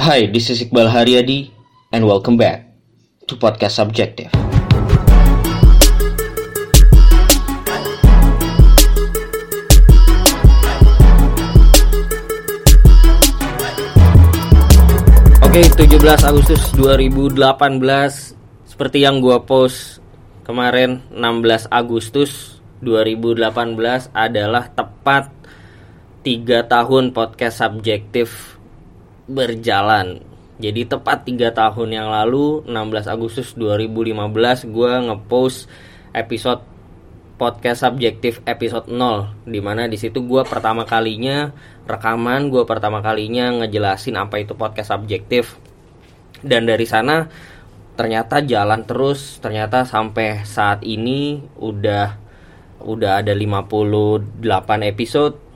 Hi, this is Iqbal Haryadi and welcome back to Podcast Subjective. Oke, 17 Agustus 2018 seperti yang gua post kemarin 16 Agustus 2018 adalah tepat 3 tahun podcast subjektif berjalan. Jadi tepat 3 tahun yang lalu 16 Agustus 2015 gua ngepost episode podcast subjektif episode 0 di mana di situ gue pertama kalinya rekaman gue pertama kalinya ngejelasin apa itu podcast subjektif dan dari sana ternyata jalan terus ternyata sampai saat ini udah udah ada 58 episode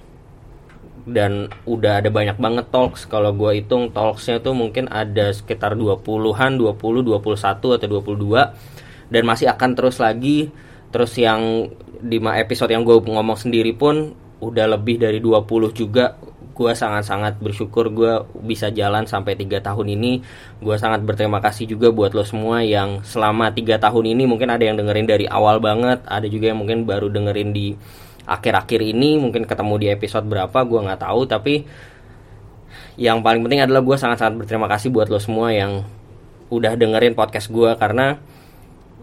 dan udah ada banyak banget talks. Kalau gue hitung talksnya tuh mungkin ada sekitar 20-an 20 21 atau 22 dan masih akan terus lagi. Terus yang di episode yang gue ngomong sendiri pun udah lebih dari 20 juga. Gue sangat-sangat bersyukur gue bisa jalan sampai tiga tahun ini. Gue sangat berterima kasih juga buat lo semua yang selama tiga tahun ini mungkin ada yang dengerin dari awal banget. Ada juga yang mungkin baru dengerin di akhir-akhir ini mungkin ketemu di episode berapa gue nggak tahu tapi yang paling penting adalah gue sangat-sangat berterima kasih buat lo semua yang udah dengerin podcast gue karena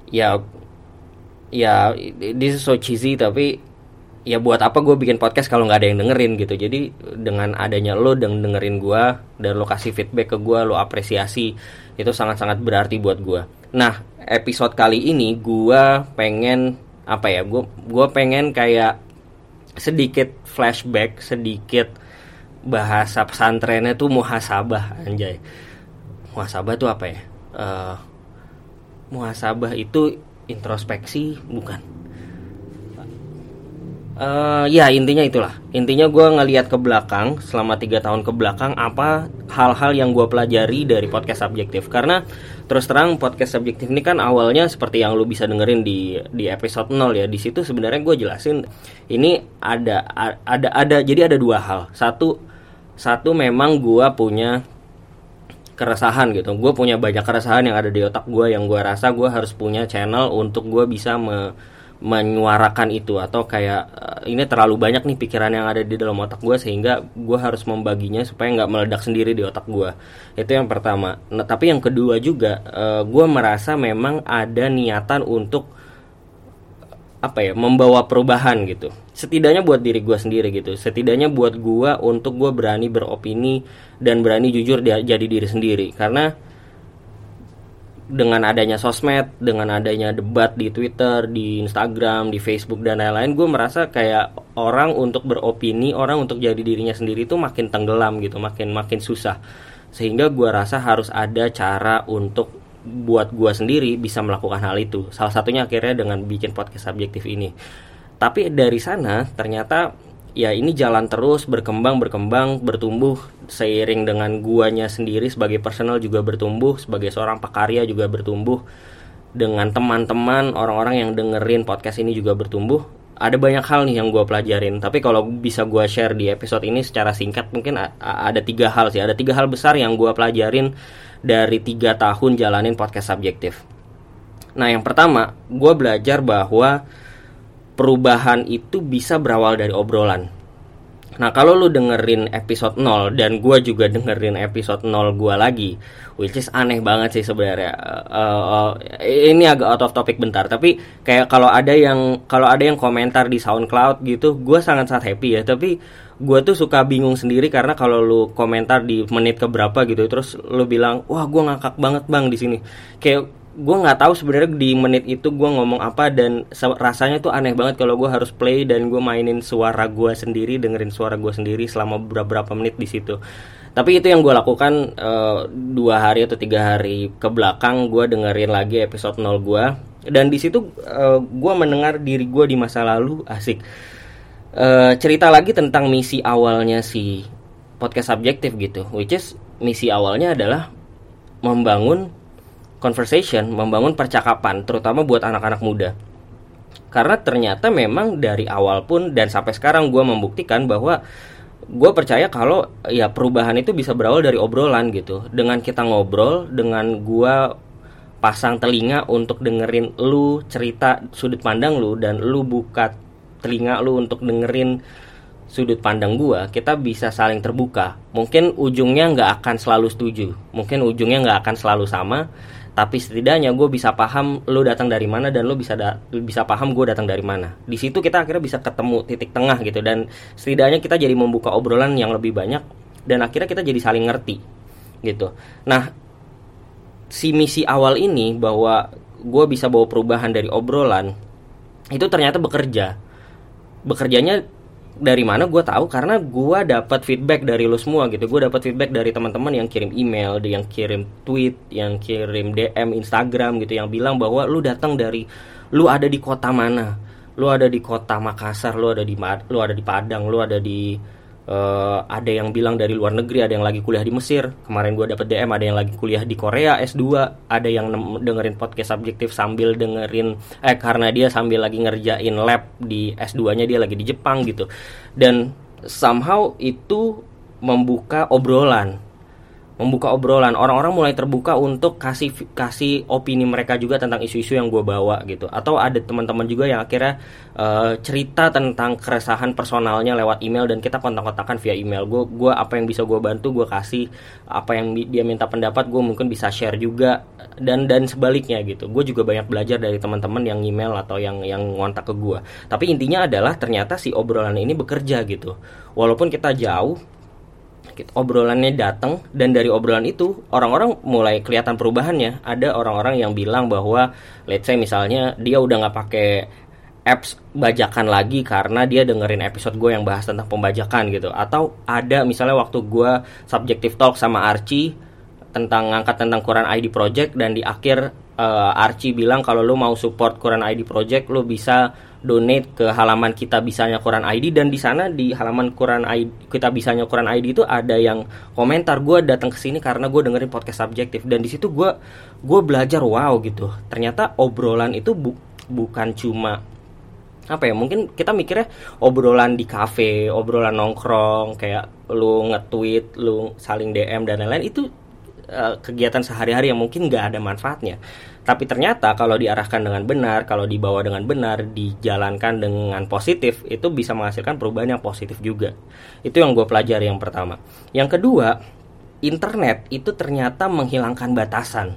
ya ya this is so cheesy tapi ya buat apa gue bikin podcast kalau nggak ada yang dengerin gitu. Jadi dengan adanya lo dan dengerin gue dan lo kasih feedback ke gue lo apresiasi itu sangat-sangat berarti buat gue nah episode kali ini gue pengen apa ya gue gue pengen kayak sedikit flashback sedikit bahasa pesantrennya tuh muhasabah anjay. Muhasabah tuh apa ya? Uh, muhasabah itu introspeksi bukan uh, ya intinya itulah. Intinya gue ngelihat ke belakang selama tiga tahun ke belakang apa hal-hal yang gue pelajari dari podcast subjektif. Karena terus terang podcast subjektif ini kan awalnya seperti yang lu bisa dengerin di di episode 0 ya. Di situ sebenarnya gue jelasin ini ada ada ada jadi ada dua hal. Satu satu memang gue punya keresahan gitu. Gue punya banyak keresahan yang ada di otak gue yang gue rasa gue harus punya channel untuk gue bisa me menyuarakan itu atau kayak uh, ini terlalu banyak nih pikiran yang ada di dalam otak gue sehingga gue harus membaginya supaya nggak meledak sendiri di otak gue itu yang pertama. Nah, tapi yang kedua juga uh, gue merasa memang ada niatan untuk apa ya membawa perubahan gitu. Setidaknya buat diri gue sendiri gitu. Setidaknya buat gue untuk gue berani beropini dan berani jujur dia jadi diri sendiri. Karena dengan adanya sosmed, dengan adanya debat di Twitter, di Instagram, di Facebook dan lain-lain, gue merasa kayak orang untuk beropini, orang untuk jadi dirinya sendiri itu makin tenggelam gitu, makin makin susah. Sehingga gue rasa harus ada cara untuk buat gue sendiri bisa melakukan hal itu. Salah satunya akhirnya dengan bikin podcast subjektif ini. Tapi dari sana ternyata ya ini jalan terus berkembang berkembang bertumbuh seiring dengan guanya sendiri sebagai personal juga bertumbuh sebagai seorang pekarya juga bertumbuh dengan teman-teman orang-orang yang dengerin podcast ini juga bertumbuh ada banyak hal nih yang gue pelajarin tapi kalau bisa gue share di episode ini secara singkat mungkin ada tiga hal sih ada tiga hal besar yang gue pelajarin dari tiga tahun jalanin podcast subjektif. Nah, yang pertama, gue belajar bahwa perubahan itu bisa berawal dari obrolan. Nah, kalau lu dengerin episode 0 dan gue juga dengerin episode 0 gue lagi, which is aneh banget sih sebenarnya. Uh, uh, ini agak out of topic bentar, tapi kayak kalau ada yang kalau ada yang komentar di SoundCloud gitu, gue sangat sangat happy ya. Tapi gue tuh suka bingung sendiri karena kalau lu komentar di menit keberapa gitu terus lu bilang wah gue ngakak banget bang di sini kayak gue nggak tahu sebenarnya di menit itu gue ngomong apa dan rasanya tuh aneh banget kalau gue harus play dan gue mainin suara gue sendiri dengerin suara gue sendiri selama beberapa menit di situ. Tapi itu yang gue lakukan uh, dua hari atau tiga hari ke belakang gue dengerin lagi episode 0 gue dan di situ uh, gue mendengar diri gue di masa lalu asik. Uh, cerita lagi tentang misi awalnya si podcast subjektif gitu which is misi awalnya adalah membangun conversation membangun percakapan terutama buat anak-anak muda. Karena ternyata memang dari awal pun dan sampai sekarang gue membuktikan bahwa gue percaya kalau ya perubahan itu bisa berawal dari obrolan gitu. Dengan kita ngobrol dengan gue pasang telinga untuk dengerin lu cerita sudut pandang lu dan lu buka telinga lu untuk dengerin sudut pandang gue kita bisa saling terbuka. Mungkin ujungnya nggak akan selalu setuju mungkin ujungnya nggak akan selalu sama tapi setidaknya gue bisa paham lo datang dari mana dan lo bisa da bisa paham gue datang dari mana. Di situ kita akhirnya bisa ketemu titik tengah gitu dan setidaknya kita jadi membuka obrolan yang lebih banyak dan akhirnya kita jadi saling ngerti gitu. Nah si misi awal ini bahwa gue bisa bawa perubahan dari obrolan itu ternyata bekerja. Bekerjanya dari mana gue tahu karena gue dapat feedback dari lo semua gitu. Gue dapat feedback dari teman-teman yang kirim email yang kirim tweet yang kirim dm instagram gitu yang bilang bahwa lu datang dari lu ada di kota mana? Lu ada di kota makassar lu ada di lu ada di padang lu ada di uh, ada yang bilang dari luar negeri ada yang lagi kuliah di Mesir. Kemarin gue dapet DM ada yang lagi kuliah di Korea S2 ada yang dengerin podcast subjektif sambil dengerin eh karena dia sambil lagi ngerjain lab di S2 nya dia lagi di Jepang gitu. Dan somehow itu membuka obrolan membuka obrolan. Orang-orang mulai terbuka untuk kasih kasih opini mereka juga tentang isu-isu yang gue bawa gitu. Atau ada teman-teman juga yang akhirnya uh, cerita tentang keresahan personalnya lewat email dan kita kontak-kontakan via email. Gue gue apa yang bisa gue bantu gue kasih apa yang dia minta pendapat gue mungkin bisa share juga dan dan sebaliknya gitu. Gue juga banyak belajar dari teman-teman yang email atau yang yang ngontak ke gue tapi intinya adalah ternyata si obrolan ini bekerja gitu. Walaupun kita jauh obrolannya datang dan dari obrolan itu orang-orang mulai kelihatan perubahannya. Ada orang-orang yang bilang bahwa let's say misalnya dia udah nggak pakai apps bajakan lagi karena dia dengerin episode gue yang bahas tentang pembajakan gitu. Atau ada misalnya waktu gue subjective talk sama Archie tentang ngangkat tentang Quran ID Project dan di akhir uh, Archie bilang kalau lo mau support Quran ID Project lo bisa donate ke halaman kita bisanya Quran ID dan di sana di halaman Quran ID kita bisanya Quran ID itu ada yang komentar gue datang ke sini karena gue dengerin podcast subjektif. Dan di situ gue gue belajar wow gitu. Ternyata obrolan itu bu, bukan cuma apa ya mungkin kita mikirnya obrolan di kafe obrolan nongkrong kayak lu nge-tweet lu saling DM dan lain-lain itu uh, kegiatan sehari-hari yang mungkin nggak ada manfaatnya tapi ternyata kalau diarahkan dengan benar, kalau dibawa dengan benar, dijalankan dengan positif, itu bisa menghasilkan perubahan yang positif juga. Itu yang gue pelajari yang pertama. Yang kedua, internet itu ternyata menghilangkan batasan.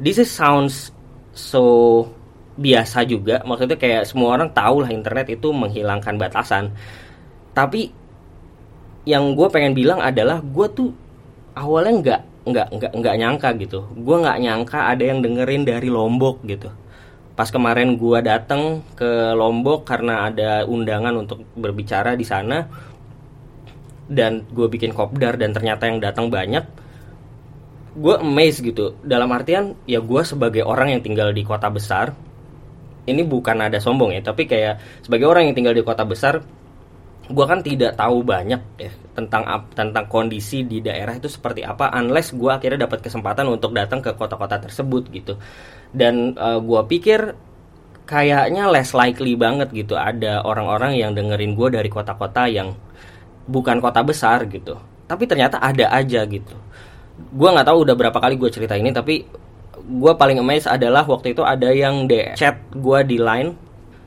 This is sounds so biasa juga, maksudnya kayak semua orang tahu lah internet itu menghilangkan batasan. Tapi yang gue pengen bilang adalah gue tuh awalnya nggak nggak nggak nggak nyangka gitu. Gue nggak nyangka ada yang dengerin dari lombok gitu. Pas kemarin gue datang ke lombok karena ada undangan untuk berbicara di sana dan gue bikin kopdar dan ternyata yang datang banyak gue amazed gitu. Dalam artian ya gue sebagai orang yang tinggal di kota besar ini bukan ada sombong ya tapi kayak sebagai orang yang tinggal di kota besar gue kan tidak tahu banyak ya tentang tentang kondisi di daerah itu seperti apa unless gue akhirnya dapat kesempatan untuk datang ke kota-kota tersebut gitu. Dan uh, eh, gue pikir kayaknya less likely banget gitu. Ada orang-orang yang dengerin gue dari kota-kota yang bukan kota besar gitu. Tapi ternyata ada aja gitu. Gue nggak tahu udah berapa kali gue cerita ini tapi gue paling amazed adalah waktu itu ada yang de chat gue di line.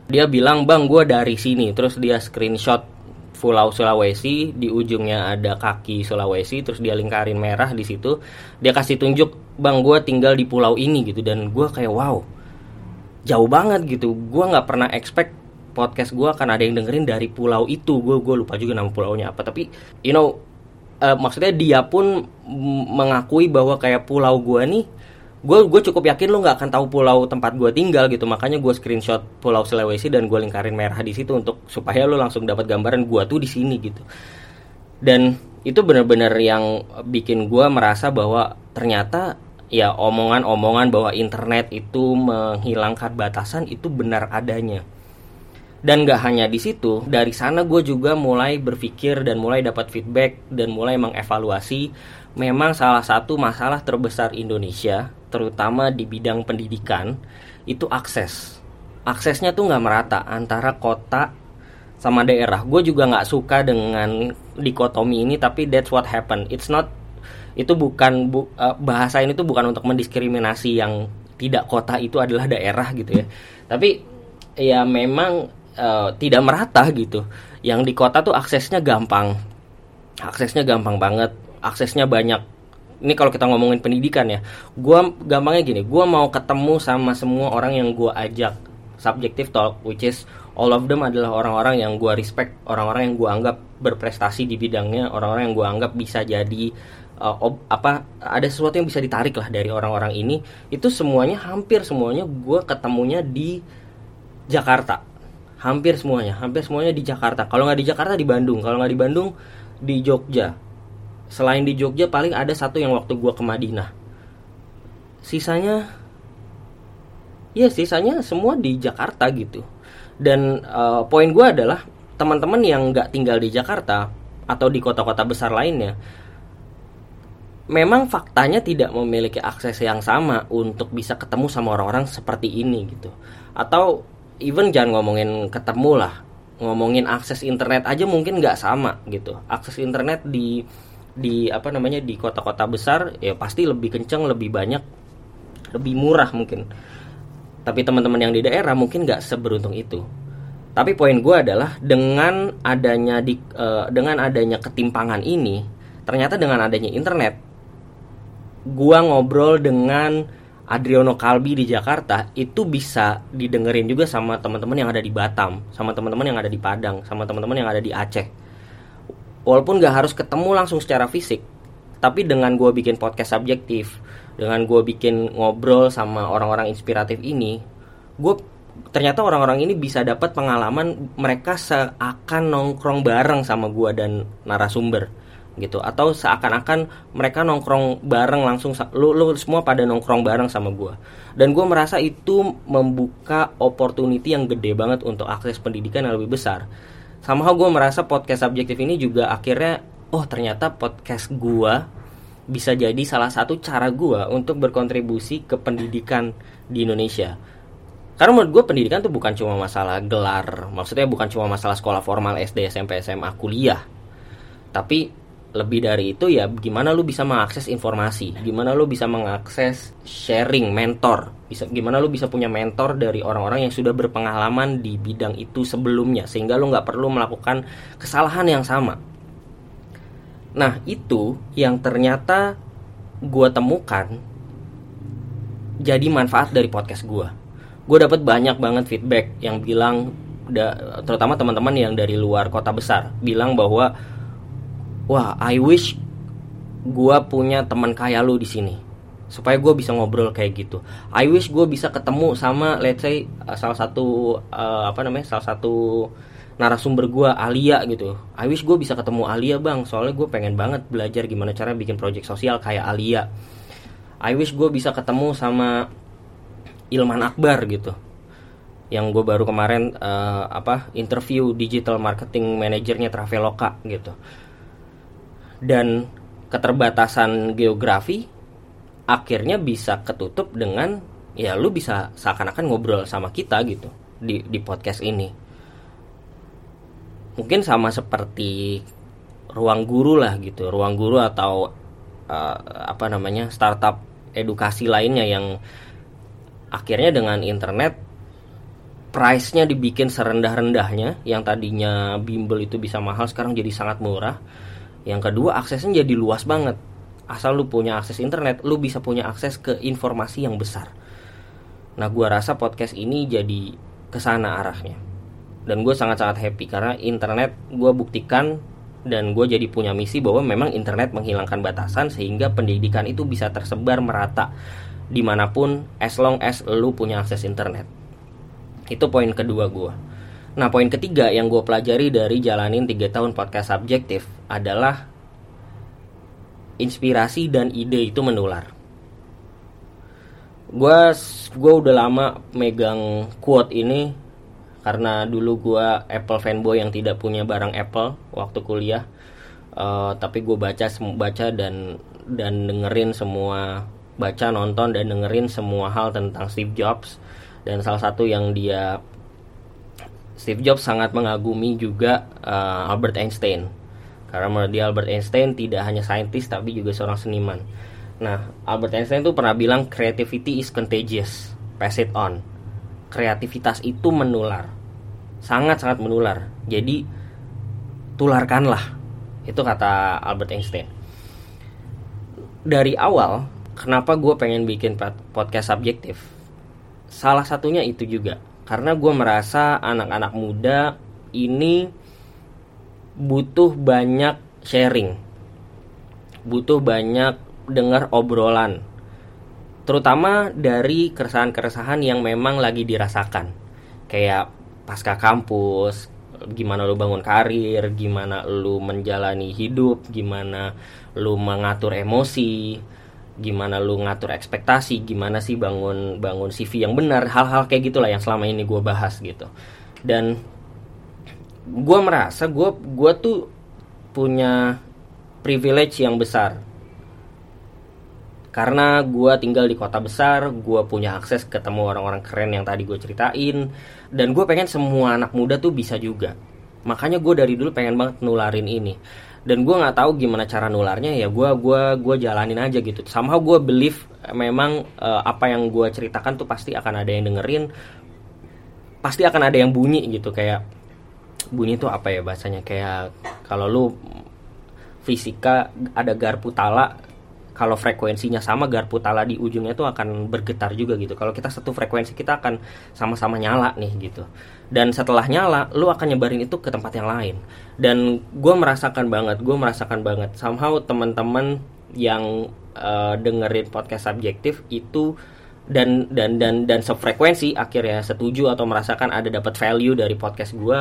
Dia bilang bang gue dari sini. Terus dia screenshot Pulau Sulawesi di ujungnya ada kaki Sulawesi terus dia lingkarin merah di situ. Dia kasih tunjuk bang gue tinggal di pulau ini gitu. Dan gue kayak wow jauh banget gitu. Gue nggak pernah expect podcast gue akan ada yang dengerin dari pulau itu. Gue gue lupa juga nama pulaunya apa. Tapi you know uh, maksudnya dia pun mengakui bahwa kayak pulau gue nih gue gue cukup yakin lo nggak akan tahu pulau tempat gue tinggal gitu. Makanya gue screenshot pulau Sulawesi dan gue lingkarin merah di situ untuk supaya lo langsung dapat gambaran gue tuh di sini gitu. Dan itu benar-benar yang bikin gue merasa bahwa ternyata ya omongan-omongan bahwa internet itu menghilangkan batasan itu benar adanya. Dan gak hanya di situ dari sana gue juga mulai berpikir dan mulai dapat feedback dan mulai mengevaluasi. Memang salah satu masalah terbesar Indonesia terutama di bidang pendidikan itu akses. Aksesnya tuh nggak merata antara kota sama daerah. Gue juga nggak suka dengan dikotomi ini tapi that's what happened. It's not itu bukan bu, uh, bahasa ini tuh bukan untuk mendiskriminasi yang tidak kota itu adalah daerah gitu ya. Tapi ya memang uh, tidak merata gitu. Yang di kota tuh aksesnya gampang. Aksesnya gampang banget. Aksesnya banyak ini kalau kita ngomongin pendidikan ya gue gampangnya gini gue mau ketemu sama semua orang yang gue ajak. Subjective talk which is all of them adalah orang-orang yang gue respect orang-orang yang gue anggap berprestasi di bidangnya orang-orang yang gue anggap bisa jadi uh, ob, apa ada sesuatu yang bisa ditarik lah dari orang-orang ini. Itu semuanya hampir semuanya gue ketemunya di Jakarta. Hampir semuanya hampir semuanya di Jakarta. Kalau nggak di Jakarta di Bandung. Kalau nggak di Bandung di Jogja selain di Jogja paling ada satu yang waktu gue ke Madinah. Sisanya ya sisanya semua di Jakarta gitu. Dan uh, poin gue adalah teman-teman yang nggak tinggal di Jakarta atau di kota-kota besar lainnya memang faktanya tidak memiliki akses yang sama untuk bisa ketemu sama orang-orang seperti ini gitu. Atau even jangan ngomongin ketemu lah ngomongin akses internet aja mungkin nggak sama gitu. Akses internet di di apa namanya di kota-kota besar ya pasti lebih kenceng lebih banyak lebih murah mungkin. Tapi teman-teman yang di daerah mungkin nggak seberuntung itu. Tapi poin gue adalah dengan adanya di uh, dengan adanya ketimpangan ini ternyata dengan adanya internet gue ngobrol dengan Adriano Kalbi di Jakarta itu bisa didengerin juga sama teman-teman yang ada di Batam, sama teman-teman yang ada di Padang, sama teman-teman yang ada di Aceh walaupun gak harus ketemu langsung secara fisik tapi dengan gue bikin podcast subjektif dengan gue bikin ngobrol sama orang-orang inspiratif ini gue ternyata orang-orang ini bisa dapat pengalaman mereka seakan nongkrong bareng sama gue dan narasumber gitu. Atau seakan-akan mereka nongkrong bareng langsung lu, lu semua pada nongkrong bareng sama gue dan gue merasa itu membuka opportunity yang gede banget untuk akses pendidikan yang lebih besar somehow gue merasa podcast subjektif ini juga akhirnya oh ternyata podcast gue bisa jadi salah satu cara gue untuk berkontribusi ke pendidikan di Indonesia. Karena menurut gue pendidikan tuh bukan cuma masalah gelar, maksudnya bukan cuma masalah sekolah formal SD, SMP, SMA, kuliah. Tapi lebih dari itu ya gimana lu bisa mengakses informasi? Gimana lu bisa mengakses sharing mentor? Bisa gimana lu bisa punya mentor dari orang-orang yang sudah berpengalaman di bidang itu sebelumnya sehingga lu nggak perlu melakukan kesalahan yang sama? Nah itu yang ternyata gue temukan jadi manfaat dari podcast gue gue dapat banyak banget feedback yang bilang terutama teman-teman yang dari luar kota besar bilang bahwa wah I wish gue punya teman kayak lu di sini supaya gue bisa ngobrol kayak gitu. I wish gue bisa ketemu sama let's say uh, salah satu uh, apa namanya salah satu narasumber gue Alia gitu. I wish gue bisa ketemu Alia bang, soalnya gue pengen banget belajar gimana cara bikin project sosial kayak Alia. I wish gue bisa ketemu sama Ilman Akbar gitu yang gue baru kemarin uh, apa interview digital marketing manajernya Traveloka gitu dan keterbatasan geografi akhirnya bisa ketutup dengan ya lu bisa seakan-akan ngobrol sama kita gitu di di podcast ini. Mungkin sama seperti ruang guru lah gitu ruang guru atau uh, apa namanya startup edukasi lainnya yang akhirnya dengan internet price-nya dibikin serendah-rendahnya yang tadinya bimbel itu bisa mahal sekarang jadi sangat murah yang kedua aksesnya jadi luas banget. Asal lu punya akses internet lu bisa punya akses ke informasi yang besar. Nah gue rasa podcast ini jadi ke sana arahnya. Dan gue sangat-sangat happy karena internet gue buktikan dan gue jadi punya misi bahwa memang internet menghilangkan batasan sehingga pendidikan itu bisa tersebar merata di mana pun as long as lu punya akses internet. Itu poin kedua gue Nah poin ketiga yang gue pelajari dari jalanin 3 tahun podcast subjektif adalah inspirasi dan ide itu menular. Gue gue udah lama megang quote ini karena dulu gue Apple fanboy yang tidak punya barang Apple waktu kuliah. Uh, tapi gue baca baca dan dan dengerin semua baca nonton dan dengerin semua hal tentang Steve Jobs dan salah satu yang dia Steve Jobs sangat mengagumi juga uh, Albert Einstein. karena menurut dia Albert Einstein tidak hanya saintis tapi juga seorang seniman. Nah Albert Einstein tuh pernah bilang creativity is contagious. Pass it on. Kreativitas itu menular. Sangat-sangat menular. Jadi tularkanlah. Itu kata Albert Einstein. Dari awal kenapa gue pengen bikin podcast subjektif? Salah satunya itu juga karena gue merasa anak-anak muda ini butuh banyak sharing. Butuh banyak dengar obrolan. Terutama dari keresahan-keresahan yang memang lagi dirasakan. Kayak pasca kampus gimana lu bangun karir gimana lu menjalani hidup gimana lu mengatur emosi gimana lu ngatur ekspektasi gimana sih bangun bangun CV yang benar hal-hal kayak gitulah yang selama ini gue bahas gitu. Dan gue merasa gue gue tuh punya privilege yang besar. Karena gue tinggal di kota besar gue punya akses ketemu orang-orang keren yang tadi gue ceritain dan gue pengen semua anak muda tuh bisa juga. Makanya gue dari dulu pengen banget nularin ini dan gue nggak tahu gimana cara nularnya ya gue gua gue jalanin aja gitu. Somehow gue believe eh, memang uh, apa yang gue ceritakan tuh pasti akan ada yang dengerin pasti akan ada yang bunyi gitu. Kayak bunyi itu apa ya bahasanya? Kayak kalau lu fisika ada garpu tala kalau frekuensinya sama garpu tala di ujungnya itu akan bergetar juga gitu. Kalau kita satu frekuensi kita akan sama-sama nyala nih gitu. Dan setelah nyala, lu akan nyebarin itu ke tempat yang lain. Dan gue merasakan banget, gue merasakan banget. Somehow teman-teman yang uh, dengerin podcast subjektif itu dan dan dan dan sefrekuensi akhirnya setuju atau merasakan ada dapat value dari podcast gue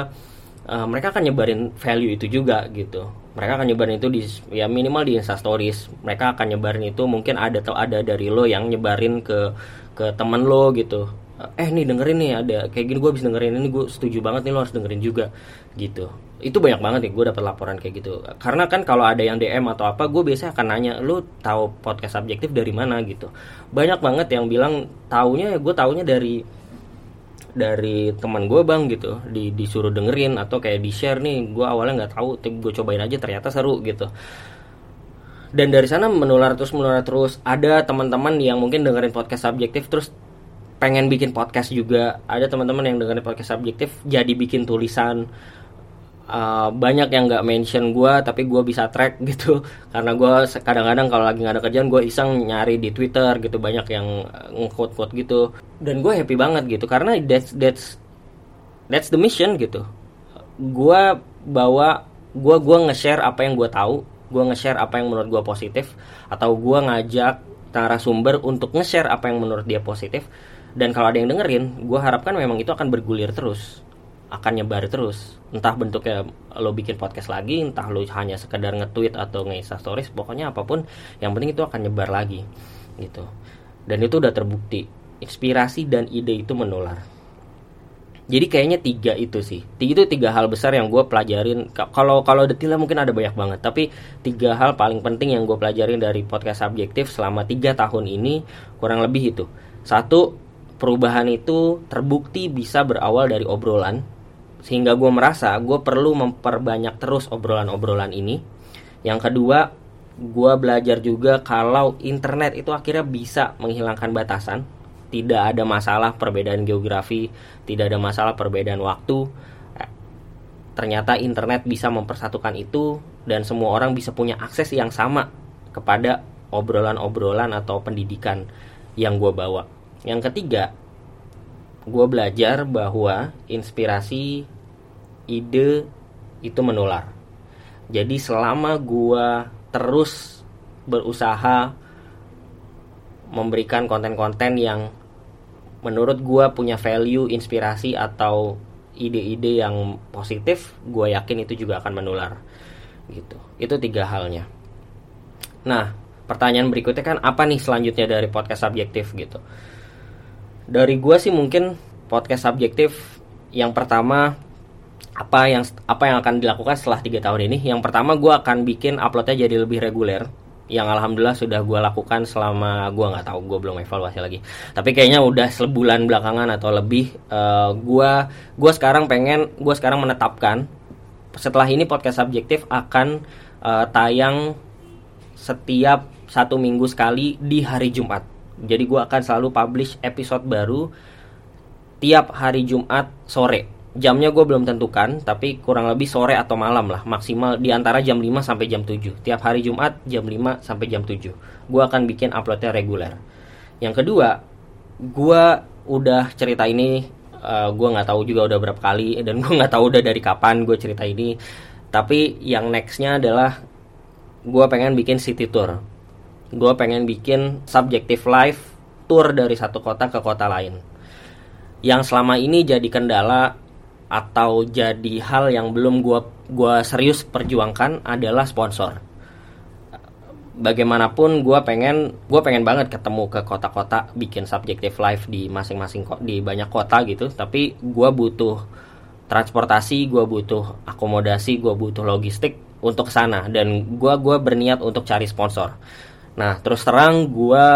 uh, mereka akan nyebarin value itu juga gitu. Mereka akan nyebarin itu di ya minimal di Insta Stories. Mereka akan nyebarin itu mungkin ada atau ada dari lo yang nyebarin ke ke temen lo gitu. Eh nih dengerin nih ada kayak gini gue bisa dengerin ini gue setuju banget nih lo harus dengerin juga gitu. Itu banyak banget nih gue dapat laporan kayak gitu. Karena kan kalau ada yang DM atau apa gue biasanya akan nanya lo tahu podcast subjektif dari mana? gitu. Banyak banget yang bilang taunya gue taunya dari dari teman gue bang gitu. Di disuruh dengerin atau kayak di share nih gue awalnya nggak tahu tapi gue cobain aja ternyata seru gitu. Dan dari sana menular terus menular terus. Ada teman-teman yang mungkin dengerin podcast subjektif terus pengen bikin podcast juga. Ada teman-teman yang dengerin podcast subjektif jadi bikin tulisan uh, banyak yang nggak mention gue tapi gue bisa track gitu. Karena gue kadang-kadang kalau lagi nggak ada kerjaan gue iseng nyari di Twitter gitu banyak yang uh, nge-quote quote gitu. Dan gue happy banget gitu karena that's that's that's the mission gitu. Gue bawa gue gue nge-share apa yang gue tahu gue nge-share apa yang menurut gue positif atau gue ngajak narasumber untuk nge-share apa yang menurut dia positif. Dan kalau ada yang dengerin gue harapkan memang itu akan bergulir terus akan nyebar terus. Entah bentuknya lo bikin podcast lagi entah lo hanya sekedar nge-tweet atau nge stories pokoknya apa pun yang penting itu akan nyebar lagi gitu. Dan itu udah terbukti. Inspirasi dan ide itu menular. Jadi kayaknya tiga itu sih. Tiga itu tiga hal besar yang gue pelajarin. Kalau kalau detailnya mungkin ada banyak banget tapi tiga hal paling penting yang gue pelajarin dari podcast subjektif selama tiga tahun ini kurang lebih itu. Satu perubahan itu terbukti bisa berawal dari obrolan sehingga gue merasa gue perlu memperbanyak terus obrolan-obrolan ini. Yang kedua gue belajar juga kalau internet itu akhirnya bisa menghilangkan batasan. Tidak ada masalah perbedaan geografi tidak ada masalah perbedaan waktu. Ternyata internet bisa mempersatukan itu dan semua orang bisa punya akses yang sama kepada obrolan-obrolan atau pendidikan yang gue bawa. Yang ketiga gue belajar bahwa inspirasi ide itu menular. Jadi selama gue terus berusaha memberikan konten-konten yang menurut gue punya value inspirasi atau ide-ide yang positif gue yakin itu juga akan menular gitu. Itu tiga halnya. Nah pertanyaan berikutnya kan apa nih selanjutnya dari podcast subjektif gitu dari gue sih mungkin podcast subjektif yang pertama apa yang apa yang akan dilakukan setelah tiga tahun ini yang pertama gue akan bikin uploadnya jadi lebih reguler yang alhamdulillah sudah gue lakukan selama gue nggak tahu gue belum evaluasi lagi tapi kayaknya udah sebulan belakangan atau lebih uh, eh, gue gue sekarang pengen gue sekarang menetapkan setelah ini podcast subjektif akan uh, tayang setiap satu minggu sekali di hari Jumat. Jadi gue akan selalu publish episode baru tiap hari Jumat sore. Jamnya gue belum tentukan, tapi kurang lebih sore atau malam lah, maksimal di antara jam 5 sampai jam 7. Tiap hari Jumat jam 5 sampai jam 7. Gue akan bikin uploadnya reguler. Yang kedua, gue udah cerita ini uh, eh, gue nggak tahu juga udah berapa kali dan gue nggak tahu udah dari kapan gue cerita ini tapi yang nextnya adalah gue pengen bikin city tour gue pengen bikin subjective life tour dari satu kota ke kota lain. Yang selama ini jadi kendala atau jadi hal yang belum gue gua serius perjuangkan adalah sponsor. Bagaimanapun gue pengen gue pengen banget ketemu ke kota-kota bikin subjective life di masing-masing di banyak kota gitu. Tapi gue butuh transportasi gue butuh akomodasi gue butuh logistik untuk sana. Dan gue gua berniat untuk cari sponsor nah terus terang gue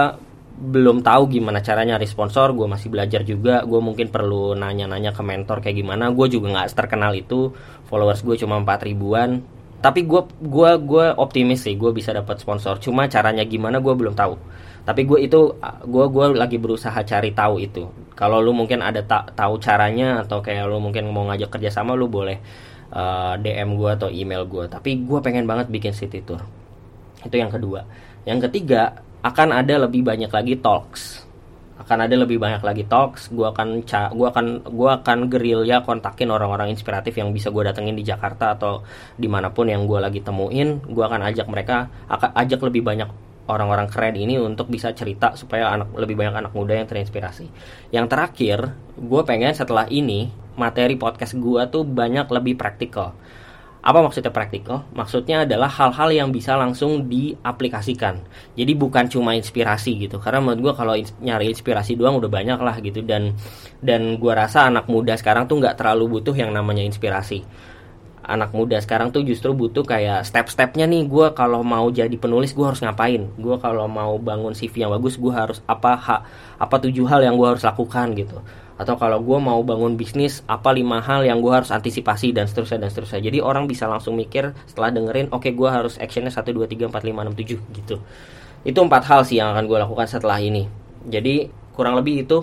belum tahu gimana caranya nyari sponsor gue masih belajar juga. Gue mungkin perlu nanya-nanya ke mentor kayak gimana. Gue juga nggak terkenal itu. Followers gue cuma 4 ribuan. Tapi gue gua gue optimis sih gue bisa dapat sponsor. Cuma caranya gimana gue belum tahu. Tapi gue itu gue gue lagi berusaha cari tahu itu. Kalau lu mungkin ada tak tahu caranya atau kayak lu mungkin mau ngajak kerja sama lu boleh uh, eh, dm gue atau email gue tapi gue pengen banget bikin city tour. Itu yang kedua yang ketiga akan ada lebih banyak lagi talks. Akan ada lebih banyak lagi talks. Gue akan gue akan gue akan gerilya kontakin orang-orang inspiratif yang bisa gue datengin di Jakarta atau di mana pun yang gue lagi temuin. Gue akan ajak mereka ajak lebih banyak orang-orang keren ini untuk bisa cerita supaya anak lebih banyak anak muda yang terinspirasi. Yang terakhir gue pengen setelah ini materi podcast gue tuh banyak lebih praktikal apa maksudnya praktikal? Maksudnya adalah hal-hal yang bisa langsung diaplikasikan. Jadi bukan cuma inspirasi gitu. Karena menurut gue kalau nyari inspirasi doang udah banyak lah gitu. Dan dan gue rasa anak muda sekarang tuh nggak terlalu butuh yang namanya inspirasi. Anak muda sekarang tuh justru butuh kayak step-stepnya nih. Gue kalau mau jadi penulis gue harus ngapain? Gue kalau mau bangun CV yang bagus gue harus apa ha, apa tujuh hal yang gue harus lakukan gitu atau kalau gue mau bangun bisnis apa lima hal yang gue harus antisipasi dan seterusnya dan seterusnya. Jadi orang bisa langsung mikir setelah dengerin oke okay, gue harus actionnya satu dua tiga empat lima enam tujuh gitu. Itu empat hal sih yang akan gue lakukan setelah ini. Jadi kurang lebih itu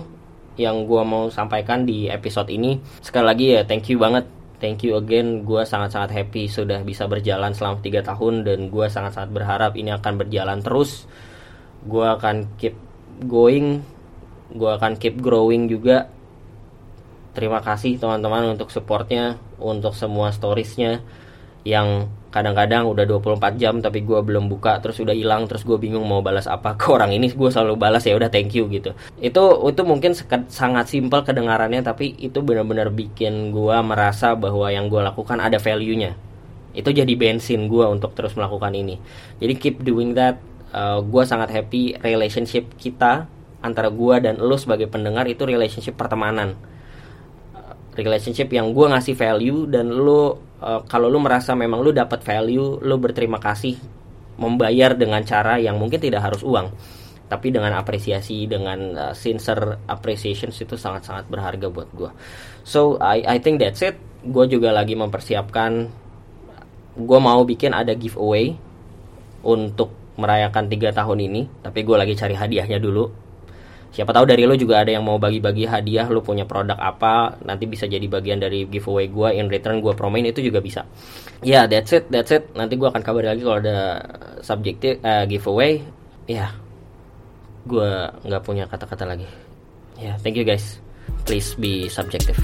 yang gue mau sampaikan di episode ini. Sekali lagi ya thank you banget. Thank you again gue sangat-sangat happy sudah bisa berjalan selama tiga tahun dan gue sangat-sangat berharap ini akan berjalan terus. Gue akan keep going gue akan keep growing juga terima kasih teman-teman untuk supportnya untuk semua storiesnya yang kadang-kadang udah 24 jam tapi gue belum buka terus udah hilang terus gue bingung mau balas apa ke orang ini gue selalu balas ya udah thank you gitu. Itu itu mungkin sangat simpel kedengarannya tapi itu benar-benar bikin gue merasa bahwa yang gue lakukan ada value nya itu jadi bensin gue untuk terus melakukan ini. Jadi keep doing that uh, gue sangat happy relationship kita antara gue dan lo sebagai pendengar itu relationship pertemanan relationship yang gue ngasih value dan lo uh, kalau lo merasa memang lo dapat value lo berterima kasih membayar dengan cara yang mungkin tidak harus uang tapi dengan apresiasi dengan uh, sincere appreciation itu sangat-sangat berharga buat gue so I I think that's it. Gue juga lagi mempersiapkan gue mau bikin ada giveaway untuk merayakan tiga tahun ini tapi gue lagi cari hadiahnya dulu siapa tahu dari lo juga ada yang mau bagi-bagi hadiah lo punya produk apa nanti bisa jadi bagian dari giveaway gue in return gue promoin itu juga bisa. Ya yeah, that's it that's it. Nanti gue akan kabar lagi kalau ada subjektif uh, giveaway. Ya yeah, gue nggak punya kata-kata lagi. Ya yeah, thank you guys. Please be subjective